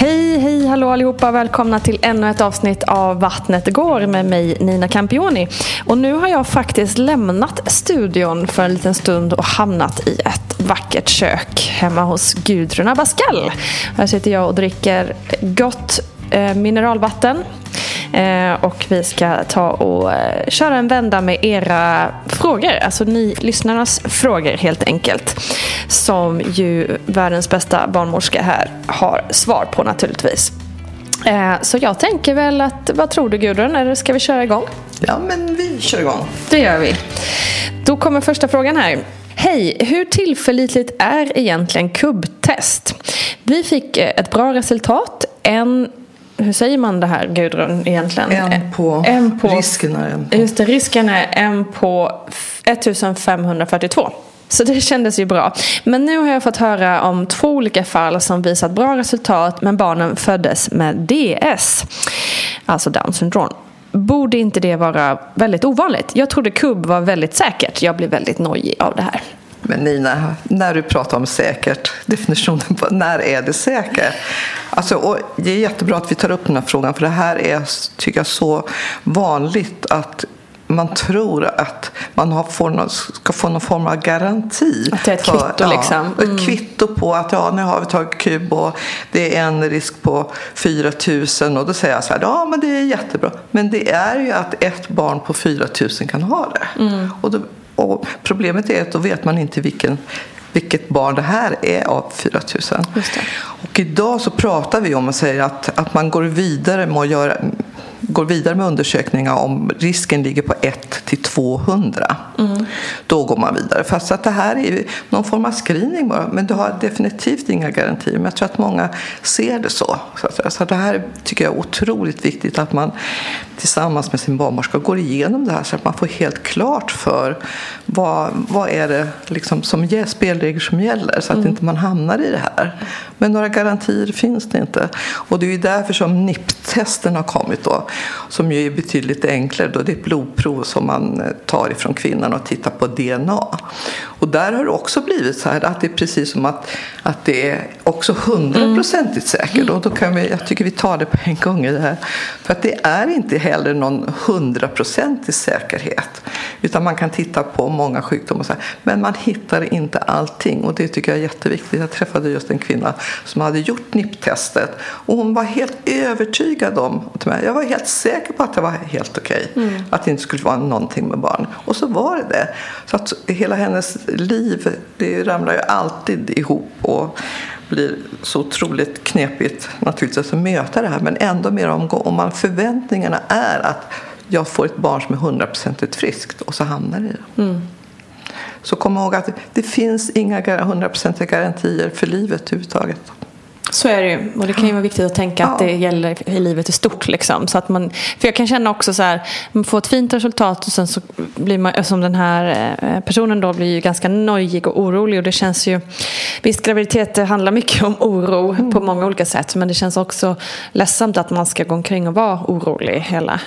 Hej, hej, hallå allihopa. Välkomna till ännu ett avsnitt av Vattnet går med mig Nina Campioni. Och nu har jag faktiskt lämnat studion för en liten stund och hamnat i ett vackert kök hemma hos Gudrun Abascal. Här sitter jag och dricker gott eh, mineralvatten. Eh, och vi ska ta och eh, köra en vända med era frågor, alltså ni lyssnarnas frågor helt enkelt. Som ju världens bästa barnmorska här har svar på naturligtvis. Eh, så jag tänker väl att, vad tror du Gudrun, eller ska vi köra igång? Ja, men vi kör igång. Det gör vi. Då kommer första frågan här. Hej, hur tillförlitligt är egentligen kubbtest? Vi fick ett bra resultat. En hur säger man det här Gudrun egentligen? En på, en på risken är en på. Just det, risken är en på 1542. Så det kändes ju bra. Men nu har jag fått höra om två olika fall som visat bra resultat men barnen föddes med DS. Alltså Down syndrom. Borde inte det vara väldigt ovanligt? Jag trodde kubb var väldigt säkert. Jag blev väldigt nojig av det här. Men Nina, när du pratar om säkert, definitionen på när är det säkert? Alltså, och det är jättebra att vi tar upp den här frågan för det här är, tycker jag, så vanligt att man tror att man har, får någon, ska få någon form av garanti. Att det är ett för, kvitto ja, liksom. Mm. Ett kvitto på att ja, nu har vi tagit kub och det är en risk på 4 000 och då säger jag så här, ja men det är jättebra. Men det är ju att ett barn på 4 000 kan ha det. Mm. Och, då, och problemet är att då vet man inte vilken vilket barn det här är av 4 000. Och idag så pratar vi om och säger att, att man går vidare med att göra går vidare med undersökningar om risken ligger på 1 till 200. Mm. Då går man vidare. Fast att det här är någon form av screening bara. Men du har definitivt inga garantier. Men jag tror att många ser det så. Så, så det här tycker jag är otroligt viktigt att man tillsammans med sin barnmorska går igenom det här så att man får helt klart för vad, vad är det liksom som ger, spelregler som gäller så att mm. inte man hamnar i det här. Men några garantier finns det inte. Och det är ju därför som NIPT-testen har kommit då. som ju är betydligt enklare. Då det är ett blodprov som man tar ifrån kvinnan och tittar på DNA. Och där har det också blivit så här att det är precis som att, att det är också hundraprocentigt säkert. Och då kan vi, jag tycker vi tar det på en gång i det här. För att det är inte heller någon hundraprocentig säkerhet. Utan man kan titta på många sjukdomar. Men man hittar inte allting. Och det tycker jag är jätteviktigt. Jag träffade just en kvinna som hade gjort NIPT-testet. Och hon var helt övertygad om, jag var helt säker på att det var helt okej. Okay, mm. Att det inte skulle vara någonting med barn. Och så var det det. Så att hela hennes liv, det ramlar ju alltid ihop. Och blir så otroligt knepigt naturligtvis att möta det här. Men ändå mer om, om man förväntningarna är att jag får ett barn som är hundraprocentigt friskt och så hamnar det i det. Mm. Så kom ihåg att det finns inga hundraprocentiga garantier för livet överhuvudtaget. Så är det ju. Och det kan ju vara viktigt att tänka att det gäller i livet i stort. Liksom. Så att man, för jag kan känna också så här, man får ett fint resultat och sen så blir man, som den här eh, personen då, blir ju ganska nojig och orolig. Och det känns ju, visst graviditet handlar mycket om oro mm. på många olika sätt. Men det känns också ledsamt att man ska gå omkring och vara orolig hela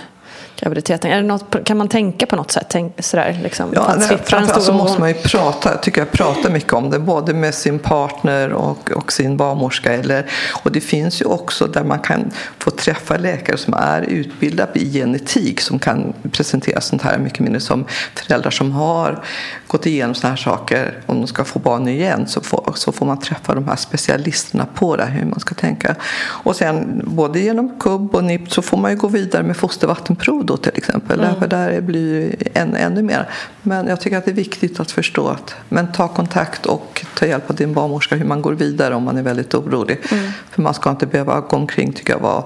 graviditeten? Är det något, kan man tänka på något sätt? Tänk, sådär, liksom, ja, nej, framförallt så måste man ju prata, tycker jag, prata mycket om det. Både med sin partner och, och sin barnmorska. Eller, och det finns ju också där man kan få träffa läkare som är utbildade i genetik som kan presentera sånt här mycket mindre som föräldrar som har gått igenom såna här saker. Om de ska få barn igen så får, så får man träffa de här specialisterna på det, hur man ska tänka. Och sen både genom KUB och NIPT så får man ju gå vidare med fostervattenprov då till exempel. Mm. Därför där blir än, ännu mer. Men jag tycker att det är viktigt att förstå att men ta kontakt och ta hjälp av din barnmorska hur man går vidare om man är väldigt orolig. Mm. För man ska inte behöva gå omkring tycker jag var,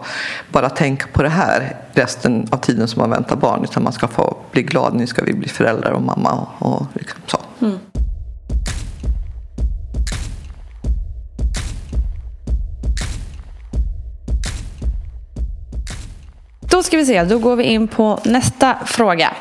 bara tänka på det här resten av tiden som man väntar barn. Utan man ska få bli glad, nu ska vi bli föräldrar och mamma och, och liksom så. Mm. Då ska vi se, då går vi in på nästa fråga.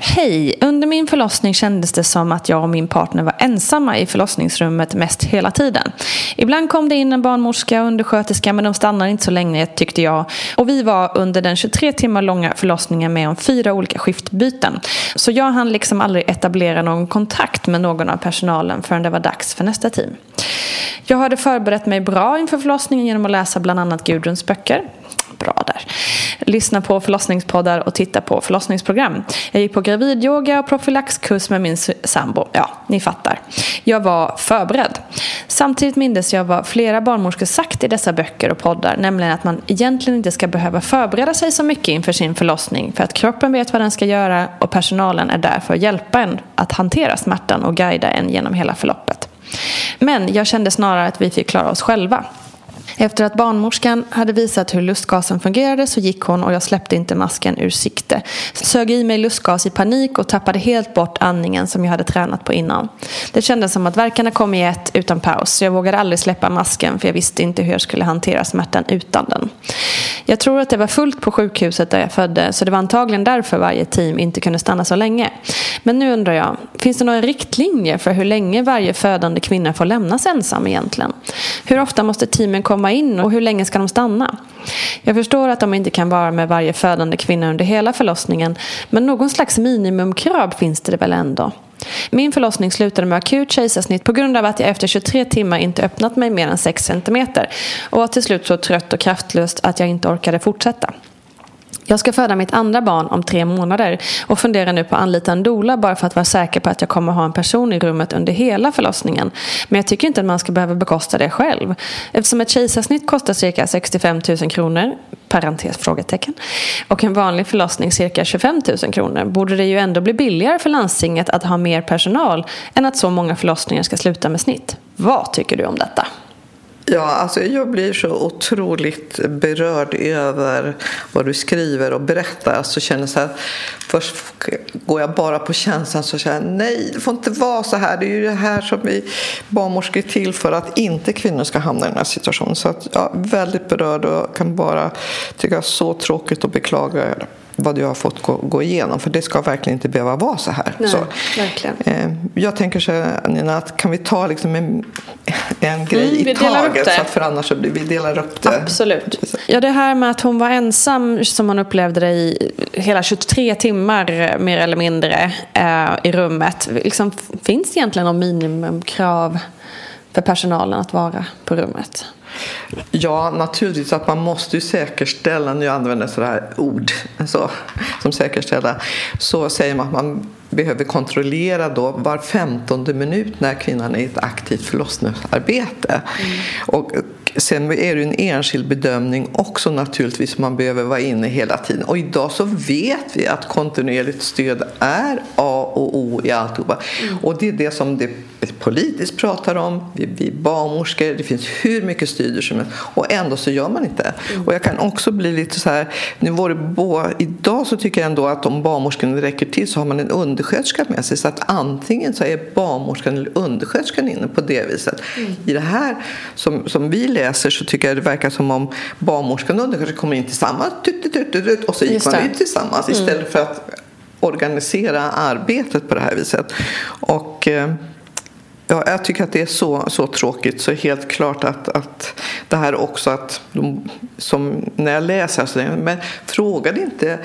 Hej! Under min förlossning kändes det som att jag och min partner var ensamma i förlossningsrummet mest hela tiden. Ibland kom det in en barnmorska och undersköterska men de stannade inte så länge tyckte jag. Och vi var under den 23 timmar långa förlossningen med om fyra olika skiftbyten. Så jag hann liksom aldrig etablera någon kontakt med någon av personalen förrän det var dags för nästa team. Jag hade förberett mig bra inför förlossningen genom att läsa bland annat Gudruns böcker bra där. Lyssna på förlossningspoddar och titta på förlossningsprogram. Jag gick på gravidyoga och profylaxkurs med min sambo. Ja, ni fattar. Jag var förberedd. Samtidigt mindes jag vad flera barnmorskor sagt i dessa böcker och poddar, nämligen att man egentligen inte ska behöva förbereda sig så mycket inför sin förlossning för att kroppen vet vad den ska göra och personalen är där för att hjälpa en att hantera smärtan och guida en genom hela förloppet. Men jag kände snarare att vi fick klara oss själva. Efter att barnmorskan hade visat hur lustgasen fungerade så gick hon och jag släppte inte masken ur sikte. Sög i mig lustgas i panik och tappade helt bort andningen som jag hade tränat på innan. Det kändes som att verkarna kom i ett utan paus så jag vågade aldrig släppa masken för jag visste inte hur jag skulle hantera smärtan utan den. Jag tror att det var fullt på sjukhuset där jag födde så det var antagligen därför varje team inte kunde stanna så länge. Men nu undrar jag, finns det några riktlinjer för hur länge varje födande kvinna får lämnas ensam egentligen? Hur ofta måste teamen komma in och hur länge ska de stanna? Jag förstår att de inte kan vara med varje födande kvinna under hela förlossningen men någon slags minimumkrav finns det väl ändå? Min förlossning slutade med akut kejsarsnitt på grund av att jag efter 23 timmar inte öppnat mig mer än 6 cm och var till slut så trött och kraftlös att jag inte orkade fortsätta. Jag ska föda mitt andra barn om tre månader och funderar nu på att anlita en doula bara för att vara säker på att jag kommer ha en person i rummet under hela förlossningen. Men jag tycker inte att man ska behöva bekosta det själv. Eftersom ett kejsarsnitt kostar cirka 65 000 kronor, parentes frågetecken, och en vanlig förlossning cirka 25 000 kronor borde det ju ändå bli billigare för landstinget att ha mer personal än att så många förlossningar ska sluta med snitt. Vad tycker du om detta? Ja, alltså jag blir så otroligt berörd över vad du skriver och berättar. Alltså känner så här, först går jag bara på känslan så känner jag nej, det får inte vara så här. Det är ju det här som vi barnmorskor är till för att inte kvinnor ska hamna i den här situationen. Så att, är väldigt berörd och kan bara tycka så tråkigt och beklaga vad jag har fått gå, gå igenom. För det ska verkligen inte behöva vara så här. Nej, så, verkligen. eh, jag tänker så här, Nina, att kan vi ta liksom en, en grej Mm, vi i delar upp taget? det. Så att för annars så blir vi delar upp det. Absolut. Ja, det här med att hon var ensam som hon upplevde det i hela 23 timmar mer eller mindre eh, i rummet. Liksom, finns det egentligen någon minimumkrav för personalen att vara på rummet? Ja, naturligtvis att man måste ju säkerställa, nu använder jag sådana här ord så, som säkerställa, så säger man att man behöver kontrollera då var femtonde minut när kvinnan är i ett aktivt förlossningsarbete. Och sen är det en enskild bedömning också naturligtvis, man behöver vara inne hela tiden. Och idag så vet vi att kontinuerligt stöd är A och O i alltihopa. Och det är det som det politiskt pratar om, vi, vi barnmorskor, det finns hur mycket studier som helst. Och ändå så gör man inte. Och jag kan också bli lite så här, nu var det bo, idag så tycker jag ändå att om barnmorskan räcker till så har man en undersköterska med sig. Så att antingen så är barnmorskan eller undersköterskan inne på det viset. I det här som, som vi läser så tycker jag det verkar som om barnmorskan och undersköterskan kommer in tillsammans. Tut, tut, tut, tut, och så gick Just man ut tillsammans istället för att organisera arbetet på det här viset. Och eh, Ja, jag tycker att det är så, så tråkigt. Så helt klart att, att det här också att de, som när jag läser så men frågade inte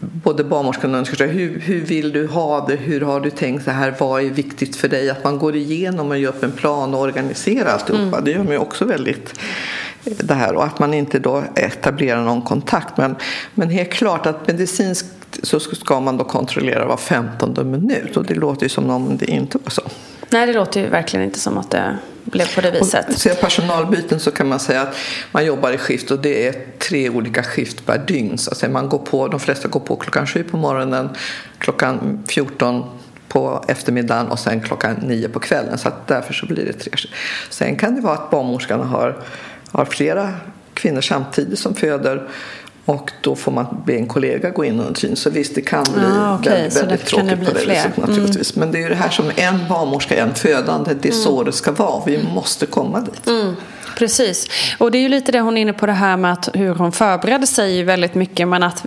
både barnmorskan och undersköterskan hur, hur vill du ha det, hur har du tänkt så här, vad är viktigt för dig? Att man går igenom och gör upp en plan och organiserar alltihopa. Det gör mig också väldigt det här och att man inte då etablerar någon kontakt. Men, men helt klart att medicinskt så ska man då kontrollera var femtonde minut och det låter ju som om det inte var så. Nej, det låter ju verkligen inte som att det blev på det viset. Och ser personalbyten så kan man säga att man jobbar i skift och det är tre olika skift per dygn. Så att man går på, de flesta går på klockan sju på morgonen, klockan 14 på eftermiddagen och sen klockan nio på kvällen. Så att därför så blir det tre. Sen kan det vara att barnmorskan har, har flera kvinnor samtidigt som föder och då får man be en kollega gå in under tiden. Så visst, det kan bli Ah, okej, väldigt, väldigt kan det tråkigt på det fler. viset naturligtvis. Men det är ju det här som en barnmorska, en födande, det är så det ska vara. Vi måste komma dit. Precis. Och det är ju lite det hon är inne på det här med att hur hon förbereder sig väldigt mycket. Men att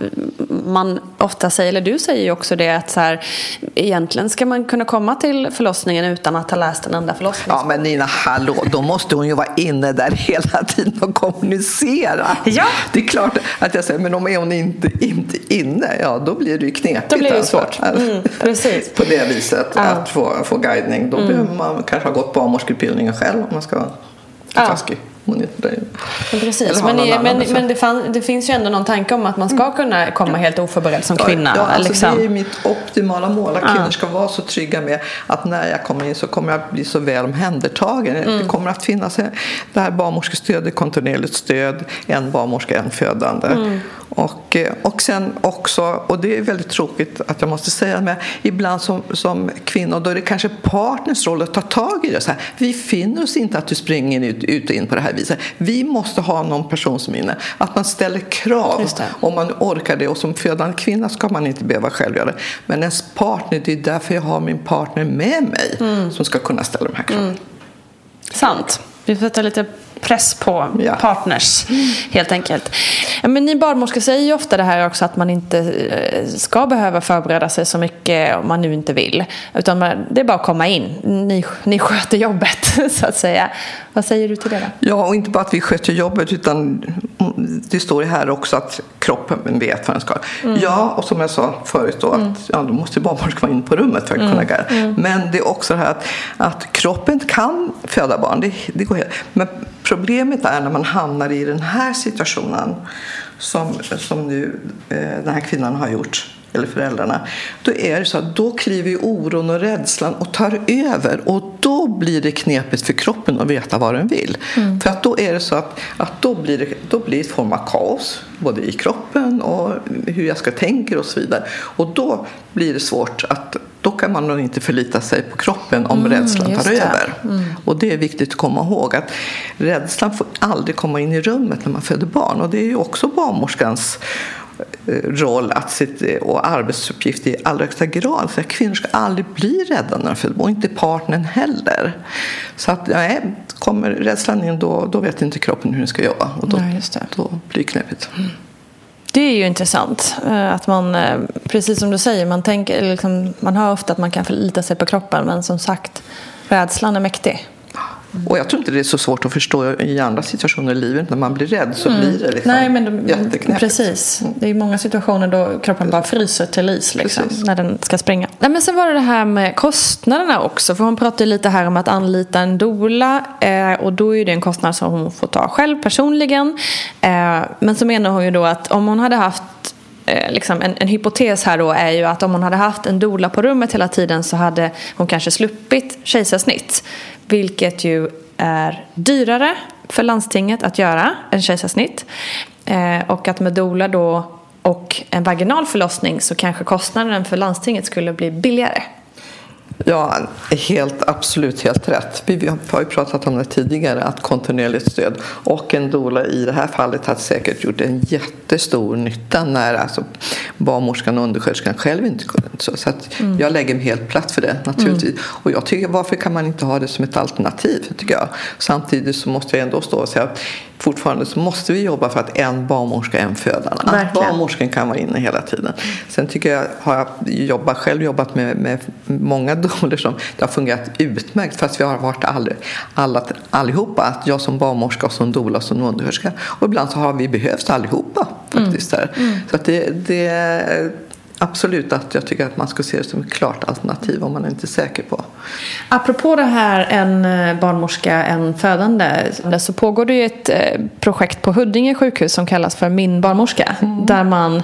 man ofta säger, eller du säger ju också det att så här, egentligen ska man kunna komma till förlossningen utan att ha läst en enda förlossning. Ja men Nina, hallå, då måste hon ju vara inne där hela tiden och kommunicera. Ja. Det är klart att jag säger, men om är hon inte, inte inne, ja då blir det ju knepigt. Då blir det alltså. svårt. Mm, precis. På det viset, Ja. att få, få guidning. Då behöver man kanske ha gått barnmorskeutbildningen själv om man ska vara Ja. taskig. Inte. Men Precis, men, det- men, men det, fann, det finns ju ändå någon tanke om att man ska kunna komma helt oförberedd som kvinna. Ja, alltså liksom. Det är mitt optimala mål. Att kvinnor ska vara så trygga med att när jag kommer in så kommer jag bli så väl omhändertagen. Mm. Det kommer att finnas det här barnmorskestödet, kontinuerligt stöd, en barnmorska, en födande. Mm. Och, eh, och sen också, och det är väldigt tråkigt att jag måste säga men ibland som, som kvinna, då är det kanske partners roll att ta tag i det. Så här, vi finner oss inte att du springer ut, ut och in på det här viset. Vi måste ha någon person som är inne. Att man ställer krav om man orkar det. Och som födande kvinna ska man inte behöva själv göra det. Men ens partner, det är därför jag har min partner med mig Mm. som ska kunna ställa de här kraven. Sant. Vi får sätta lite press på Ja. partners helt enkelt. Men ni barnmorskor säger ju ofta det här också att man inte eh, ska behöva förbereda sig så mycket om man nu inte vill. Utan man, det är bara att komma in. Ni, ni sköter jobbet så att säga. Vad säger du till det då? Ja, och inte bara att vi sköter jobbet utan det står här också att kroppen vet vad den ska. Ja, och som jag sa förut då att ja, då måste barnmorskan vara inne på rummet för att kunna guida. Men det är också det här att, att kroppen kan föda barn. Det, det går helt. Men problemet är när man hamnar i den här situationen som, som nu eh, den här kvinnan har gjort eller föräldrarna, då är det så att då kliver ju oron och rädslan och tar över och då blir det knepigt för kroppen att veta vad den vill. För att då är det så att, att då blir det då blir det ett form av kaos både i kroppen och hur jag ska tänka och så vidare. Och då blir det svårt att då kan man nog inte förlita sig på kroppen om rädslan just tar över. Och det är viktigt att komma ihåg att rädslan får aldrig komma in i rummet när man föder barn och det är ju också barnmorskans roll att sitt, och arbetsuppgift i allra högsta grad. Så kvinnor ska aldrig bli rädda när de föder och inte partnern heller. Så att, nej, kommer rädslan in då, då vet inte kroppen hur den ska jobba och då, Nej, då blir det knepigt. Det är ju intressant. eh, Att man, eh, precis som du säger, man, tänker, liksom, man hör ofta att man kan förlita sig på kroppen. Men som sagt, rädslan är mäktig. Och jag tror inte det är så svårt att förstå i andra situationer i livet. När man blir rädd så blir det liksom Mm. Nej, men de, jätteknäppigt. precis. Det är många situationer då kroppen bara fryser till is liksom, Precis. när den ska springa. Nej, men sen var det det här med kostnaderna också. För hon pratade lite här om att anlita en doula. Eh, och då är det en kostnad som hon får ta själv personligen. Eh, men så menar hon ju då att om hon hade haft Eh, liksom en, en hypotes här då är ju att om hon hade haft en doula på rummet hela tiden så hade hon kanske sluppit kejsarsnitt. Vilket ju är dyrare för landstinget att göra än kejsarsnitt. Eh, och att med doula då och en vaginal förlossning så kanske kostnaden för landstinget skulle bli billigare. Ja, helt, absolut helt rätt. Vi har ju pratat om det tidigare, att kontinuerligt stöd och en doula i det här fallet har säkert gjort en jättestor nytta när alltså, barnmorskan och undersköterskan själv inte kunde. Så, så att jag lägger mig helt platt för det naturligtvis. Och jag tycker, varför kan man inte ha det som ett alternativ? tycker jag. Samtidigt så måste jag ändå stå och säga att fortfarande så måste vi jobba för att en barnmorska, en födande. Att barnmorskan kan vara inne hela tiden. Sen tycker jag, har jag jobbat, själv jobbat med, med många doulor som det har fungerat utmärkt fast vi har varit all, alla, allihopa. Att jag som barnmorska och som doula och som undersköterska. Och ibland så har vi behövt allihopa faktiskt. Där. Så att det, det är absolut att jag tycker att man ska se det som ett klart alternativ om man inte är säker på. Apropå det här en eh, barnmorska, en födande så pågår det ju ett eh, projekt på Huddinge sjukhus som kallas för Min barnmorska. Där man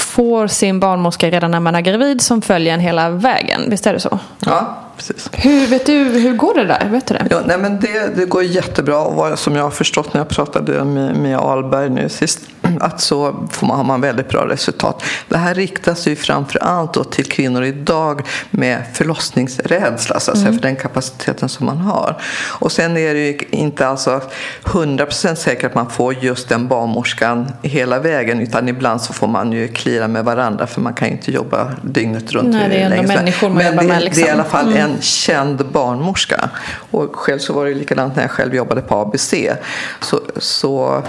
får sin barnmorska redan när man är gravid som följer en hela vägen. Visst är det så? Ja, precis. Hur, vet du, hur går det där? Vet du det? Ja, nej, men det, det går jättebra och som jag har förstått när jag pratade med, med Alberg nu sist att så får man, har man väldigt bra resultat. Det här riktar sig ju framför allt till kvinnor idag med förlossningsrädsla så att säga, för den kapaciteten som man har. Och sen är det ju inte alltså 100% säkert att man får just den barnmorskan hela vägen utan ibland så får man ju klira med varandra för man kan ju inte jobba dygnet runt. Nej, det är ändå människor man Men jobbar det, med, det är i liksom. alla fall en känd barnmorska. Och själv så var det likadant när jag själv jobbade på ABC. Så, så,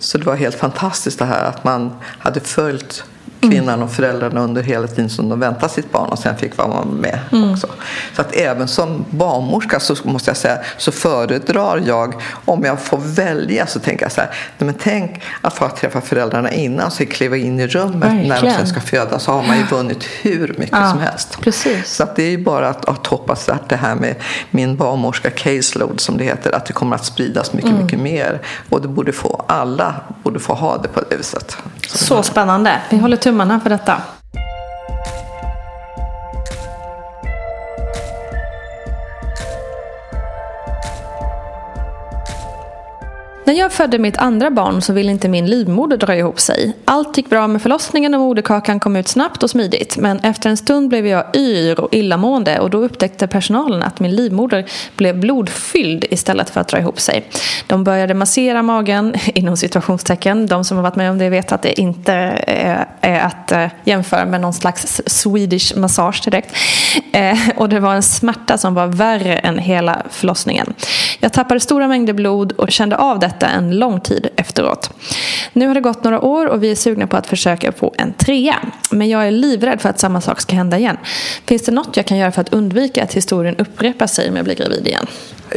så det var helt fantastiskt det här att man hade följt kvinnan och föräldrarna under hela tiden som de väntade sitt barn och sen fick vara med också. Så att även som barnmorska så måste jag säga så föredrar jag om jag får välja så tänker jag så här men tänk att få träffa föräldrarna innan så kliva in i rummet när de Verkligen. sen ska föda så har man ju vunnit hur mycket Ja, som helst. precis. Så att det är ju bara att, att hoppas att det här med min barnmorska caseload som det heter, att det kommer att spridas mycket, Mm. mycket mer. Och det borde få, alla borde få ha det på det viset. Så spännande. Vi håller tummarna för detta. När jag födde mitt andra barn så ville inte min livmoder dra ihop sig. Allt gick bra med förlossningen och moderkakan kom ut snabbt och smidigt. Men efter en stund blev jag yr och illamående och då upptäckte personalen att min livmoder blev blodfylld istället för att dra ihop sig. De började massera magen, inom situationstecken. De som har varit med om det vet att det inte eh, är, att eh, jämföra med någon slags Swedish massage direkt. Eh, och det var en smärta som var värre än hela förlossningen. Jag tappade stora mängder blod och kände av detta en lång tid efteråt. Nu har det gått några år och vi är sugna på att försöka få en trea. Men jag är livrädd för att samma sak ska hända igen. Finns det något jag kan göra för att undvika att historien upprepar sig om jag blir gravid igen?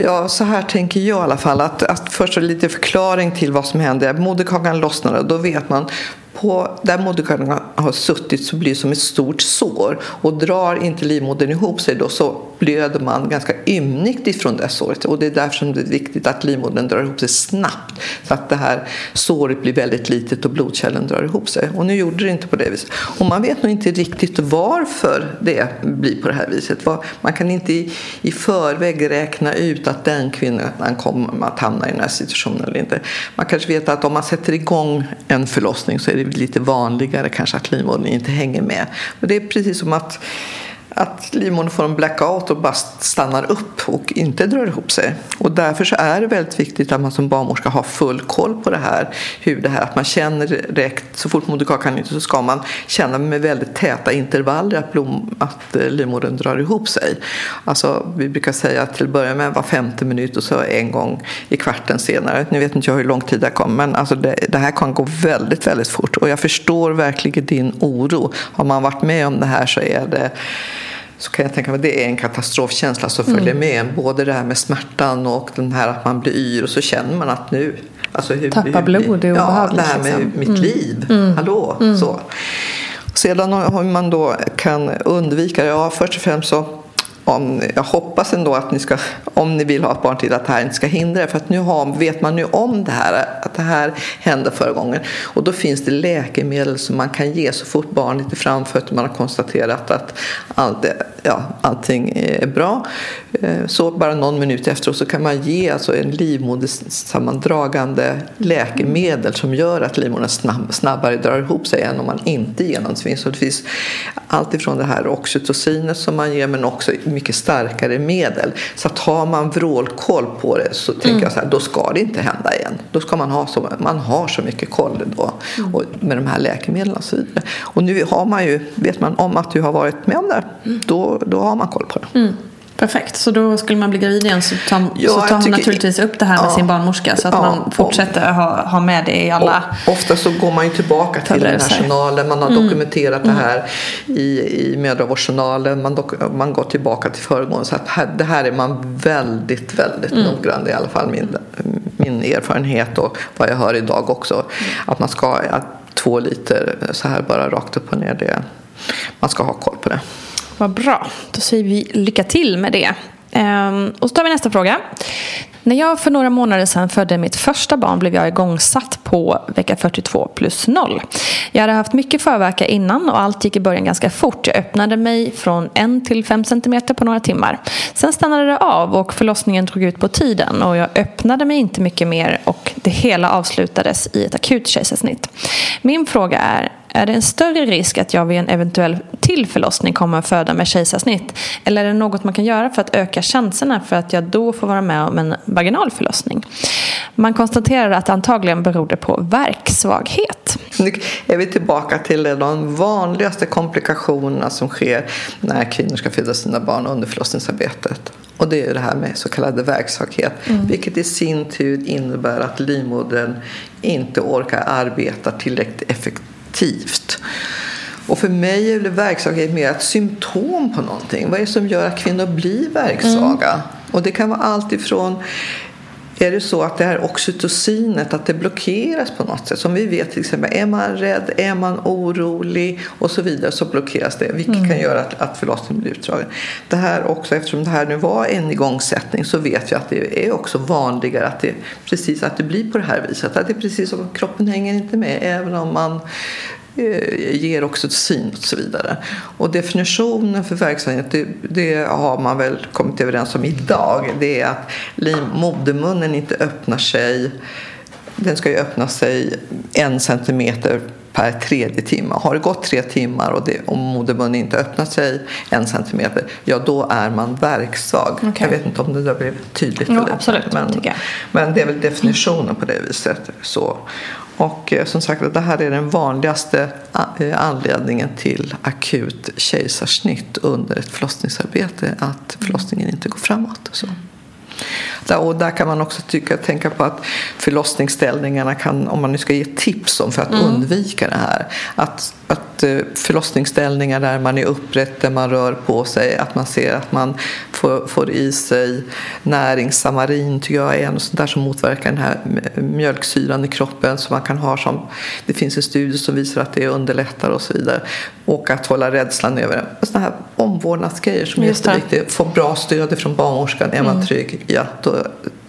Ja, så här tänker jag i alla fall. Att, att först lite förklaring till vad som hände. Moderkakan lossnade, och då vet man på, där moderkakan har suttit så blir det som ett stort sår. Och drar inte livmodern ihop sig då så blöder man ganska ymnigt ifrån det såret. Och det är därför som det är viktigt att livmodern drar ihop sig snabbt så att det här såret blir väldigt litet och blodkärlen drar ihop sig. Och nu gjorde det inte på det viset. Och man vet nog inte riktigt varför det blir på det här viset. Man kan inte i, i förväg räkna ut att den kvinnan kommer att hamna i den här situationen eller inte. Man kanske vet att om man sätter igång en förlossning så är det lite vanligare kanske att livmodern inte hänger med. Och det är precis som att att livmodern får en blackout och bara stannar upp och inte drar ihop sig. Och därför så är det väldigt viktigt att man som barnmorska har full koll på det här. Hur det här att man känner direkt, så fort moderkakan inte så ska man känna med väldigt täta intervaller att, blom, att eh, livmodern drar ihop sig. Alltså vi brukar säga att till att börja med var femte minut och så en gång i kvarten senare. Nu vet inte jag hur lång tid det kommer men alltså det, det här kan gå väldigt, väldigt fort. Och jag förstår verkligen din oro. Har man varit med om det här så är det så kan jag tänka mig att det är en katastrofkänsla som följer mm. med en. Både det här med smärtan och den här att man blir yr och så känner man att nu... Alltså hur, Tappa blod, det är Ja, det här med liksom. mitt mm. liv. Mm. Hallå! Mm. Så. Sedan hur man då kan undvika det, ja först och främst så om, jag hoppas ändå att ni ska, om ni vill ha ett barn till, att det här inte ska hindra För att nu har, vet man nu om det här, att det här hände förra gången. Och då finns det läkemedel som man kan ge så fort barnet är framför och man har konstaterat att all ja, allting är bra. Eh, så bara någon minut efteråt så kan man ge alltså en livmodersammandragande läkemedel som gör att livmodern snabb, snabbare drar ihop sig än om man inte ger någonting. Så det finns allt ifrån det här oxytocinet som man ger men också mycket starkare medel. Så att har man vrålkoll på det så tänker mm. jag så här, då ska det inte hända igen. Då ska man ha så, man har så mycket koll då mm. och med de här läkemedlen och så vidare. Och nu har man ju, vet man om att du har varit med om det, mm. då, då har man koll på det. Mm. Perfekt, så då skulle man bli gravid igen så tar, ja, så tar man naturligtvis upp det här med ja, sin barnmorska så att ja, man fortsätter ha, ha med det i alla... Ofta så går man ju tillbaka till den här journalen, man har mm. dokumenterat mm. det här i, i mödravårdsjournalen, man, dok, man går tillbaka till föregående. Så att här, det här är man väldigt, väldigt mm. noggrann i alla fall min, min erfarenhet och vad jag hör idag också. Att man ska, att två liter så här bara rakt upp och ner, det, man ska ha koll på det. Vad bra. Då säger vi lycka till med det. Ehm, och så tar vi nästa fråga. När jag för några månader sedan födde mitt första barn blev jag igångsatt på vecka 42 plus 0. Jag hade haft mycket förverka innan och allt gick i början ganska fort. Jag öppnade mig från 1 till 5 cm på några timmar. Sen stannade det av och förlossningen drog ut på tiden och jag öppnade mig inte mycket mer och det hela avslutades i ett akut kejsarsnitt. Min fråga är, är det en större risk att jag vid en eventuell till förlossning kommer att föda med kejsarsnitt? Eller är det något man kan göra för att öka chanserna för att jag då får vara med om en vaginal förlossning? Man konstaterar att antagligen beror det på verksvaghet. Nu är vi tillbaka till de vanligaste komplikationerna som sker när kvinnor ska föda sina barn under förlossningsarbetet. Och det är det här med så kallad verksvaghet. Mm. Vilket i sin tur innebär att livmodern inte orkar arbeta tillräckligt effektivt aktivt. Och för mig är verksvaghet mer ett symptom på någonting. Vad är det som gör att kvinnor blir verksvaga? Mm. Och det kan vara allt ifrån är det så att det här oxytocinet att det blockeras på något sätt. Som vi vet till exempel, är man rädd, är man orolig och så vidare så blockeras det. Vilket mm. kan göra att, att förlossningen blir utdragen. Det här också, eftersom det här nu var en igångsättning så vet vi att det är också vanligare att det, precis, att det blir på det här viset. Att det är precis som kroppen hänger inte med även om man Eh, ger oxytocin och så vidare. Och definitionen för verksamhet det, det, har man väl kommit överens om idag. Det är att modermunnen inte öppnar sig. Den ska ju öppna sig en centimeter per tredje timme. Har det gått tre timmar och, det, och modermunnen inte öppnat sig en centimeter, ja då är man verksvag. Okay. Jag vet inte om det där blev tydligt. Ja, absolut, men, men det är väl definitionen på det viset. Så. Och eh, som sagt, det här är den vanligaste eh, anledningen till akut kejsarsnitt under ett förlossningsarbete, att förlossningen inte går framåt. Så. Och där kan man också tycka, tänka på att förlossningsställningarna kan, om man nu ska ge tips om för att mm. undvika det här, att, att eh, förlossningsställningar där man är upprätt, där man rör på sig, att man ser att man får, får i sig näringssamarin tycker jag är något sånt där som motverkar den här mjölksyran i kroppen som man kan ha som, det finns en studie som visar att det underlättar och så vidare. Och att hålla rädslan över sådana här omvårdnadsgrejer som är jätteviktiga. Få bra stöd från barnmorskan, är man mm. trygg, ja då,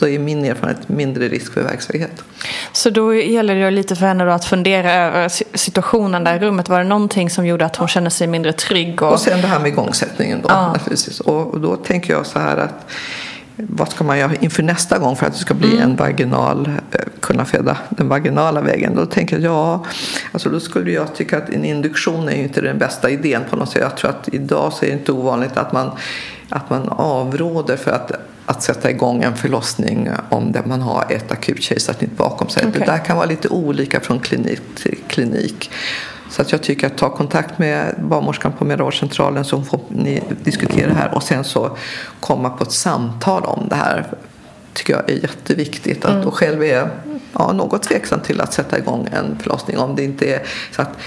då är min erfarenhet mindre risk för verksamhet. Så då gäller det lite för henne att fundera över situationen där i rummet. Var det någonting som gjorde att hon kände sig mindre trygg? Och, och sen det här med igångsättningen då. Ja. Och då tänker jag så här att vad ska man göra inför nästa gång för att det ska bli mm. en vaginal, kunna föda den vaginala vägen. Då tänker jag, ja, alltså då skulle jag tycka att en induktion är ju inte den bästa idén på något sätt. Jag tror att idag så är det inte ovanligt att man, att man avråder för att att sätta igång en förlossning om det man har ett akut kejsarsnitt bakom sig. Okay. Det där kan vara lite olika från klinik till klinik. Så att jag tycker att ta kontakt med barnmorskan på mödravårdscentralen så får ni diskutera det här och sen så komma på ett samtal om det här tycker jag är jätteviktigt. Att, mm. Själv är ja, något tveksam till att sätta igång en förlossning om det inte är så att,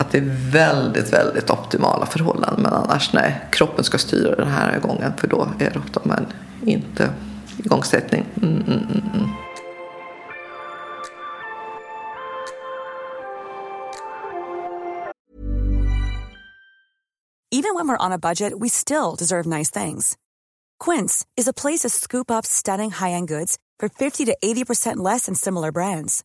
att det är väldigt, väldigt optimala förhållanden. Men annars nej, kroppen ska styra den här gången för då är det ofta men inte igångsättning. Mm, mm, mm, mm. Even when we're on a budget we still deserve nice things. Quince is a place to scoop up stunning high-end goods for 50 to 80% less than similar brands.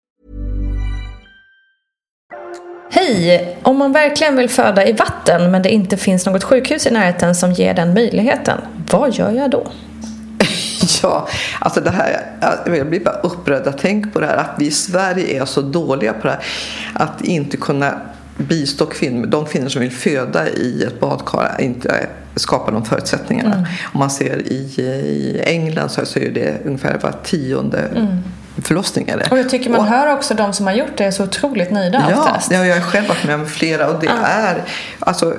Hej! Om man verkligen vill föda i vatten men det inte finns något sjukhus i närheten som ger den möjligheten, vad gör jag då? Ja, alltså det här, jag blir bara upprörd att tänka på det här att vi i Sverige är så dåliga på det här. Att inte kunna bistå kvinnor, de kvinnor som vill föda i ett badkar, inte skapa de förutsättningarna. Mm. Om man ser i, i England så, är det ungefär var tionde mm förlossningar. Och jag tycker man och, hör också de som har gjort det är så otroligt nöjda ja, oftast. Ja, jag har själv varit med om flera och det ja. är, alltså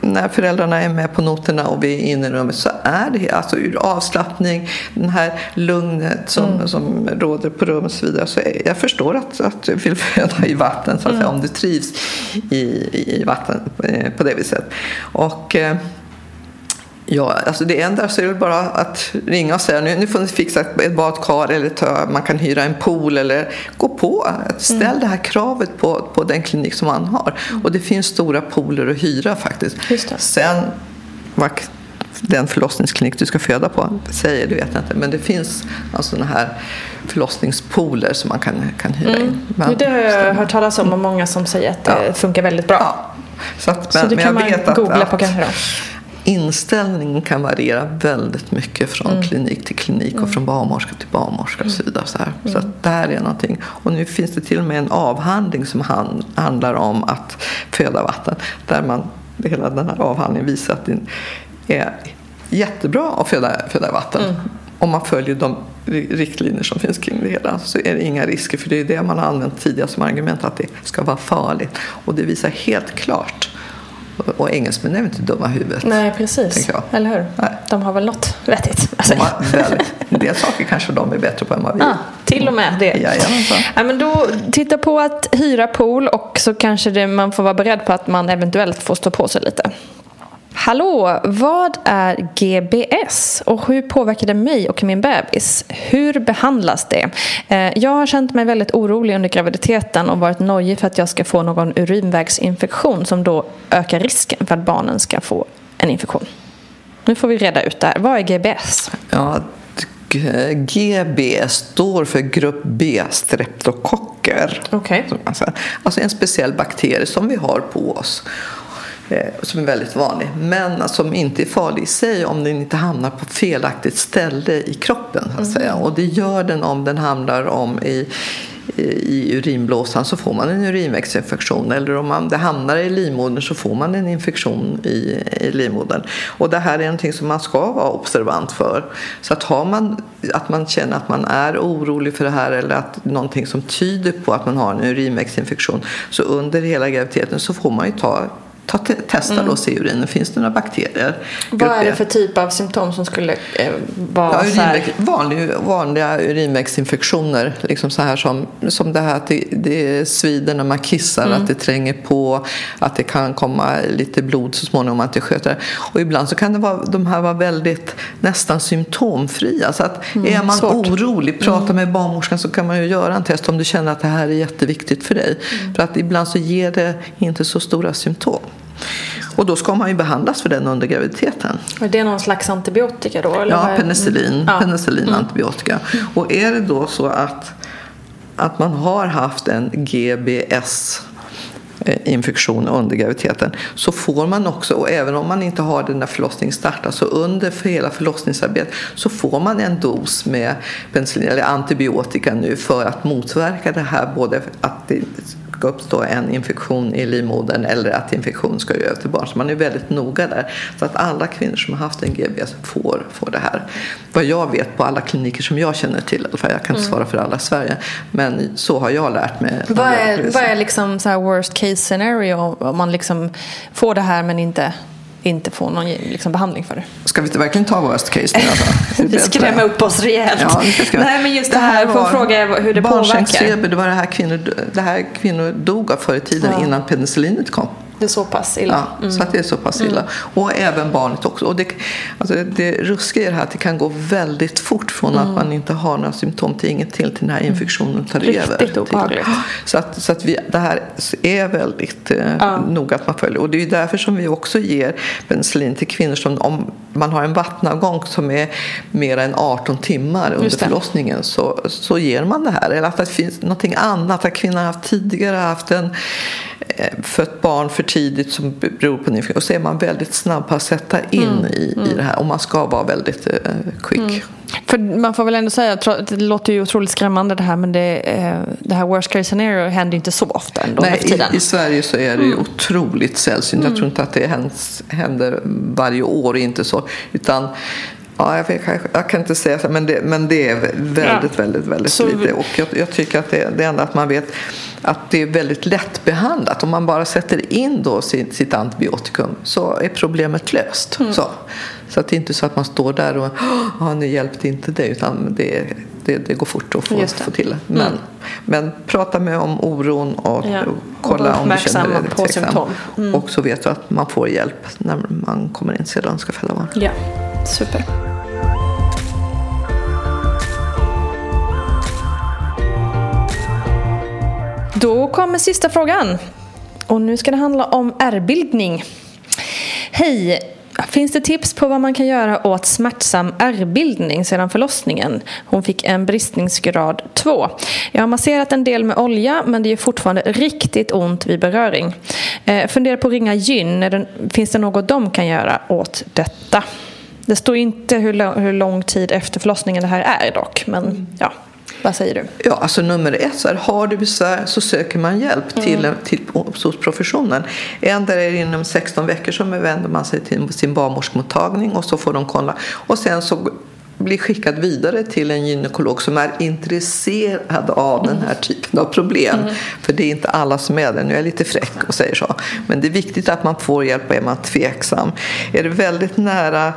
när föräldrarna är med på noterna och vi är inne i rummet så är det alltså ur avslappning, den här lugnet som, mm. som råder på rummet och så vidare. Så jag förstår att, att du vill föda i vatten så att mm. säga, om du trivs i, i vatten eh, på det viset. Och eh, Ja, alltså det enda så är det bara att ringa och säga nu, nu får ni fixa ett badkar eller ta, man kan hyra en pool eller gå på. Ställ mm. det här kravet på, på den klinik som man har. Och det finns stora pooler att hyra faktiskt. Sen vad den förlossningsklinik du ska föda på säger, det vet jag inte. Men det finns alltså sådana här förlossningspooler som man kan, kan hyra mm. in. Men, det har jag hört talas om och många som säger att det ja. funkar väldigt bra. Ja. Så, att, men, så det kan man googla att, på kanske då? Inställningen kan variera väldigt mycket från mm. klinik till klinik och mm. från barnmorska till barnmorska och så vidare. Så, här. så att där är någonting. Och nu finns det till och med en avhandling som handlar om att föda vatten. Där man, hela den här avhandlingen visar att det är jättebra att föda, föda vatten. Mm. Om man följer de riktlinjer som finns kring det hela så är det inga risker. För det är det man har använt tidigare som argument att det ska vara farligt. Och det visar helt klart. Och engelsmännen är väl inte dumma i huvudet. Nej, precis. Eller hur? Nej. De har väl något vettigt. Alltså. De en del saker kanske de är bättre på än vad vi är. till och med det. Jajamensan. Ja, men då titta på att hyra pool och så kanske det, man får vara beredd på att man eventuellt får stå på sig lite. Hallå, vad är GBS och hur påverkar det mig och min bebis? Hur behandlas det? Eh, Jag har känt mig väldigt orolig under graviditeten och varit nojig för att jag ska få någon urinvägsinfektion som då ökar risken för att barnen ska få en infektion. Nu får vi reda ut det här. Vad är GBS? Ja, GB står för grupp B streptokocker. Säger. Alltså en speciell bakterie som vi har på oss. Eh, Som är väldigt vanlig. Men som inte är farlig i sig om den inte hamnar på felaktigt ställe i kroppen. Så att säga. Och det gör den om den hamnar om i, i urinblåsan så får man en urinvägsinfektion. Eller om man, det hamnar i livmodern så får man en infektion i, i livmodern. Och det här är någonting som man ska vara observant för. Så att har man, att man känner att man är orolig för det här eller att någonting som tyder på att man har en urinvägsinfektion så under hela graviditeten så får man ju ta Ta te- testa då och se urinen, finns det några bakterier? Vad är det för typ av symptom som skulle eh, vara Ja, urinväg, vanlig, vanliga urinvägsinfektioner. Liksom så här som, som det här att det, det svider när man kissar, Mm. att det tränger på, att det kan komma lite blod så småningom, att det sköter. Och ibland så kan det vara, de här vara väldigt nästan symptomfria. Så att är man Mm, svårt. orolig, prata med barnmorskan så kan man ju göra en test om du känner att det här är jätteviktigt för dig. Mm. För att ibland så ger det inte så stora symptom. Och då ska man ju behandlas för den under graviditeten. Är det någon slags antibiotika då? Eller Ja, penicillin, Ja. penicillin antibiotika. Och är det då så att, att man har haft en GBS eh, infektion under graviditeten så får man också, och även om man inte har den när förlossningen startar, så under för hela förlossningsarbetet så får man en dos med penicillin eller antibiotika nu för att motverka det här både att det ska uppstå en infektion i livmodern eller att infektion ska gå över till barn. Så man är väldigt noga där. Så att alla kvinnor som har haft en GBS får, får det här. Vad jag vet på alla kliniker som jag känner till, fall, jag kan inte svara för alla i Sverige, men så har jag lärt mig. Vad är, vad är liksom så worst case scenario om man liksom får det här men inte, inte får någon liksom behandling för det? Ska vi inte verkligen ta worst case nu? Alltså? Det skrämmer upp oss rejält. Ja, vi. Nej, men just det här, får var fråga hur det påverkar. barnsängsfeber, Det var det här kvinnor, det här kvinnor dog av förr i tiden Ja. innan penicillinet kom. Det är så pass illa. Ja, Så att det är så pass illa. Och även barnet också. Och det, alltså det ruskiga är det här att det kan gå väldigt fort från att man inte har några symptom till inget till till den här infektionen tar Riktigt över. Till- obehagligt. Så att, så att vi, det här är väldigt eh, Ja. noga att man följer. Och det är därför som vi också ger penicillin till kvinnor som om man har en vattnavgång som är mer än 18 timmar under förlossningen så, så ger man det här. Eller att det finns någonting annat. Att kvinnan har haft tidigare haft en eh, fött barn för tidigt som beror på en infektion. Och så är man väldigt snabb på att sätta in Mm. i, i det här. Och man ska vara väldigt eh, quick. För man får väl ändå säga, det låter ju otroligt skrämmande det här men det, eh, det här worst case scenario händer inte så ofta ändå Nej, i, I Sverige så är det ju otroligt sällsynt. Jag tror inte att det händer varje år, inte så. Utan, ja, jag, kanske- jag kan inte säga så, men det, men det är väldigt, Ja. väldigt, väldigt Så- lite. Och jag, jag tycker att det, det enda att man vet att det är väldigt lättbehandlat. Om man bara sätter in då sitt, sitt antibiotikum så är problemet löst. Mm. Så. Så att det är inte så att man står där och ja, nu hjälpte inte det utan det, det, det går fort att få, få till det. Men, men prata med om oron och, Ja. och Och kolla vara om du känner dig tveksam. Mm. Och så vet du att man får hjälp när man kommer in sedan ska föda barn. Ja, super. Då kommer sista frågan. Och nu ska det handla om ärrbildning. Hej! Finns det tips på vad man kan göra åt smärtsam ärrbildning sedan förlossningen? Hon fick en bristningsgrad 2. Jag har masserat en del med olja men det gör fortfarande riktigt ont vid beröring. Eh, funderar på att ringa gyn. Det, finns det något de kan göra åt detta? Det står inte hur, lång- hur lång tid efter förlossningen det här är dock. Men ja, Vad säger du? Ja, alltså nummer ett, så här, har du besvär så söker man hjälp till, Mm. till, hos professionen. En där är det inom 16 veckor så vänder man sig till sin barnmorskemottagning och så får de kolla. Och sen så blir skickad vidare till en gynekolog som är intresserad av den här typen av problem. För det är inte alla som är det. Nu är jag lite fräck och säger så. Men det är viktigt att man får hjälp och är man tveksam. Är det väldigt nära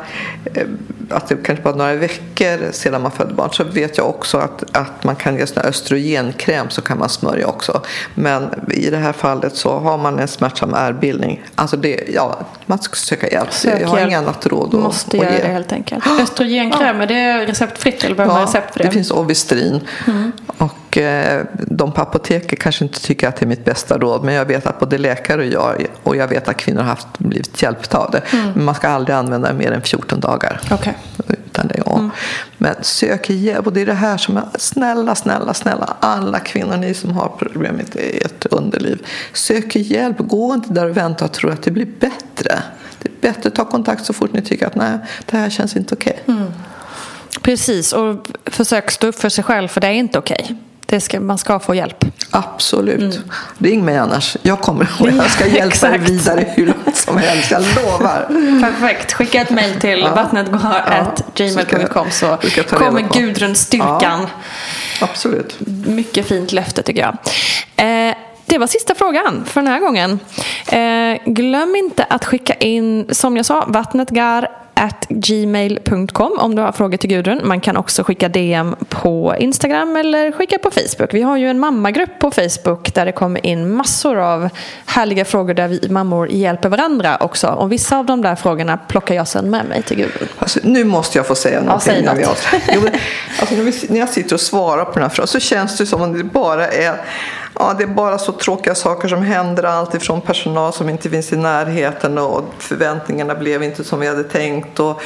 eh, att det kanske bara några veckor sedan man födde barn så vet jag också att, att man kan ge sån östrogenkräm så kan man smörja också. Men i det här fallet så har man en smärtsam ärrbildning. Alltså det, ja, man ska söka hjälp. Sök jag har inget annat råd att, Måste att göra ge. det helt enkelt. Östrogenkräm, är det receptfritt eller behöver man recept för det? det finns Ovistrin. Och eh, de på apoteket kanske inte tycker att det är mitt bästa råd. Men jag vet att både läkare och jag och jag vet att kvinnor har haft, blivit hjälpta av det. Men man ska aldrig använda det mer än 14 dagar. Okej. Utan det, ja. Men sök hjälp. Och det är det här som är, snälla, snälla, snälla. Alla kvinnor, ni som har problem med ert underliv. Sök hjälp. Gå inte där och vänta och tro att det blir bättre. Det är bättre att ta kontakt så fort ni tycker att nej, det här känns inte okej. Precis, och försök stå upp för sig själv för det är inte okej. Det ska, man ska få hjälp. Absolut. Ring mig annars. Jag kommer och jag ska hjälpa dig vidare hur långt som helst. Jag lovar. Perfekt. Skicka ett mejl till Ja. vattnetgår.gmail.com så reda kommer på. Gudrun styrkan. Absolut. Mycket fint löfte tycker jag. Eh, det var sista frågan för den här gången. Eh, glöm inte att skicka in, som jag sa, vattnetgar gmail.com om du har frågor till Gudrun. Man kan också skicka DM på Instagram eller skicka på Facebook. Vi har ju en mammagrupp på Facebook där det kommer in massor av härliga frågor där vi mammor hjälper varandra också. Och vissa av de där frågorna plockar jag sen med mig till Gudrun. Alltså, nu måste jag få säga någonting. säg när, vi något. alltså, när, vi, när jag sitter och svarar på den här frågan så känns det som om det bara är Ja, det är bara så tråkiga saker som händer. Allt ifrån personal som inte finns i närheten och förväntningarna blev inte som vi hade tänkt. Och,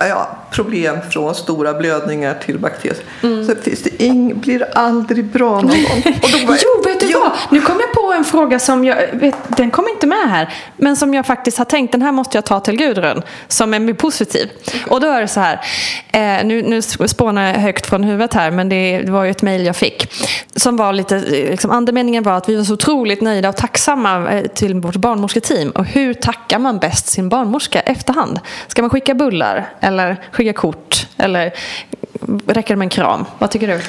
ja, problem från stora blödningar till bakterier. Så finns det ing, blir det aldrig bra någon gång. Och då bara, Jo, vet du vad? Nu kom jag på en fråga som jag, vet, den kom inte med här. Men som jag faktiskt har tänkt, den här måste jag ta till Gudrun. Som är positiv. Och då är det så här. Eh, nu, nu spånar jag högt från huvudet här, men det, det var ju ett mejl jag fick. Som var lite, liksom, andemeningen var att vi var så otroligt nöjda och tacksamma eh, till vårt barnmorsketeam. Och hur tackar man bäst sin barnmorska efterhand? Ska man skicka bullar? Eller skicka kort? Eller räcker det med en kram? Vad tycker du?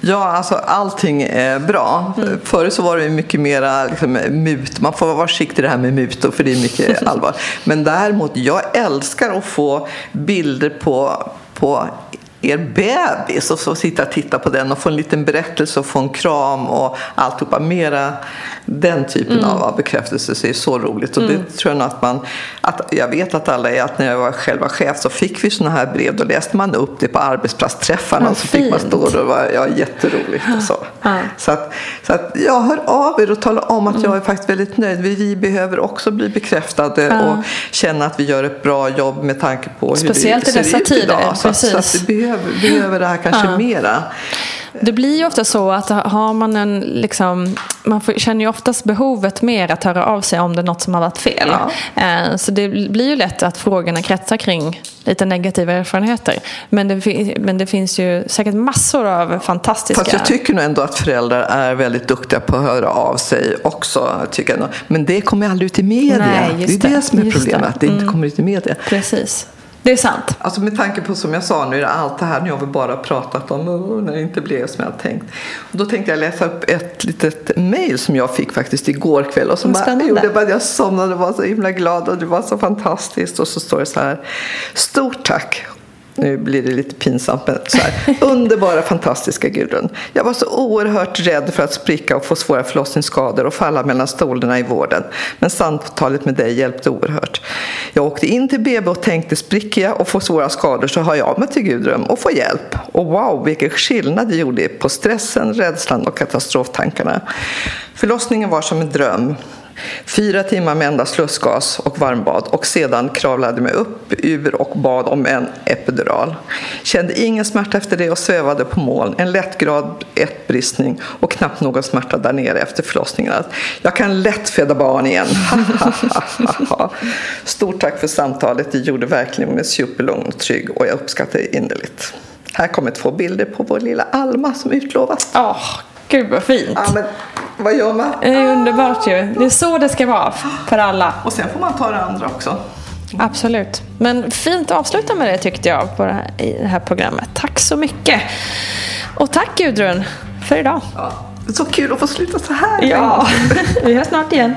Ja, alltså allting är bra. Mm. Förut så var det mycket mera liksom, mut. Man får vara försiktig i det här med mutor för det är mycket allvar. Men däremot, jag älskar att få bilder på, på er bebis och så sitta och titta på den och få en liten berättelse och få en kram och alltihopa. Mera den typen Mm. av, bekräftelse så är så roligt. Och det tror jag nog att man, att jag vet att alla är att när jag var själva chef så fick vi sådana här brev. Då läste man upp det på arbetsplatsträffarna och så fick man fint. stå och då var ja, jätteroligt och så. Ja. Så, att, så att jag hör av er och talar om att jag är faktiskt väldigt nöjd. Vi, vi behöver också bli bekräftade Ja. och känna att vi gör ett bra jobb med tanke på Speciellt i hur det ser dessa ut tider, idag. Så, att- så att precis. vi behöver, behöver det här kanske Ja. mera. Det blir ju ofta så att har man en, liksom, man får, känner ju oftast behovet mer att höra av sig om det är något som har varit fel. Eh, Så det blir ju lätt att frågorna kretsar kring lite negativa erfarenheter. Men det, men det finns ju säkert massor av fantastiska... Fast jag tycker nog ändå att föräldrar är väldigt duktiga på att höra av sig också. Tycker jag. Men det kommer aldrig ut i media. Nej, det är det, det. som är problemet, det. att det inte Mm. kommer ut i media. Precis. Det är sant. Alltså med tanke på som jag sa nu det allt det här nu har vi bara pratat om och när det inte blev som jag hade tänkt. Och då tänkte jag läsa upp ett litet mail som jag fick faktiskt igår kväll och som bara, spännande. gjorde bara jag somnade och var så himla glad och det var så fantastiskt och så står det så här Stort tack nu blir det lite pinsamt, men så här. Underbara, fantastiska Gudrun. Jag var så oerhört rädd för att spricka och få svåra förlossningsskador och falla mellan stolarna i vården. Men samtalet med dig hjälpte oerhört. Jag åkte in till BB och tänkte spricker jag och får svåra skador så har jag mig till Gudrun och får hjälp. Och wow, vilken skillnad det gjorde på stressen, rädslan och katastroftankarna. Förlossningen var som en dröm. Fyra timmar med endast lustgas och varmbad och sedan kravlade mig upp ur och bad om en epidural. Kände ingen smärta efter det och svävade på moln. En lättgrad ettbristning och knappt någon smärta där nere efter förlossningen. Jag kan lätt föda barn igen. Stort tack för samtalet. Det gjorde verkligen mig superlugn och trygg och jag uppskattar det innerligt. Här kommer två bilder på vår lilla Alma som utlovats. Oh, gud vad fint. Ja, men vad gör man? Det är underbart ju. Det är så det ska vara för alla. Och sen får man ta det andra också. Absolut. Men fint att avsluta med det tyckte jag på det här, i det här programmet. Tack så mycket. Och tack Gudrun för idag. Ja, så kul att få sluta så här. Ja, vi hörs snart igen.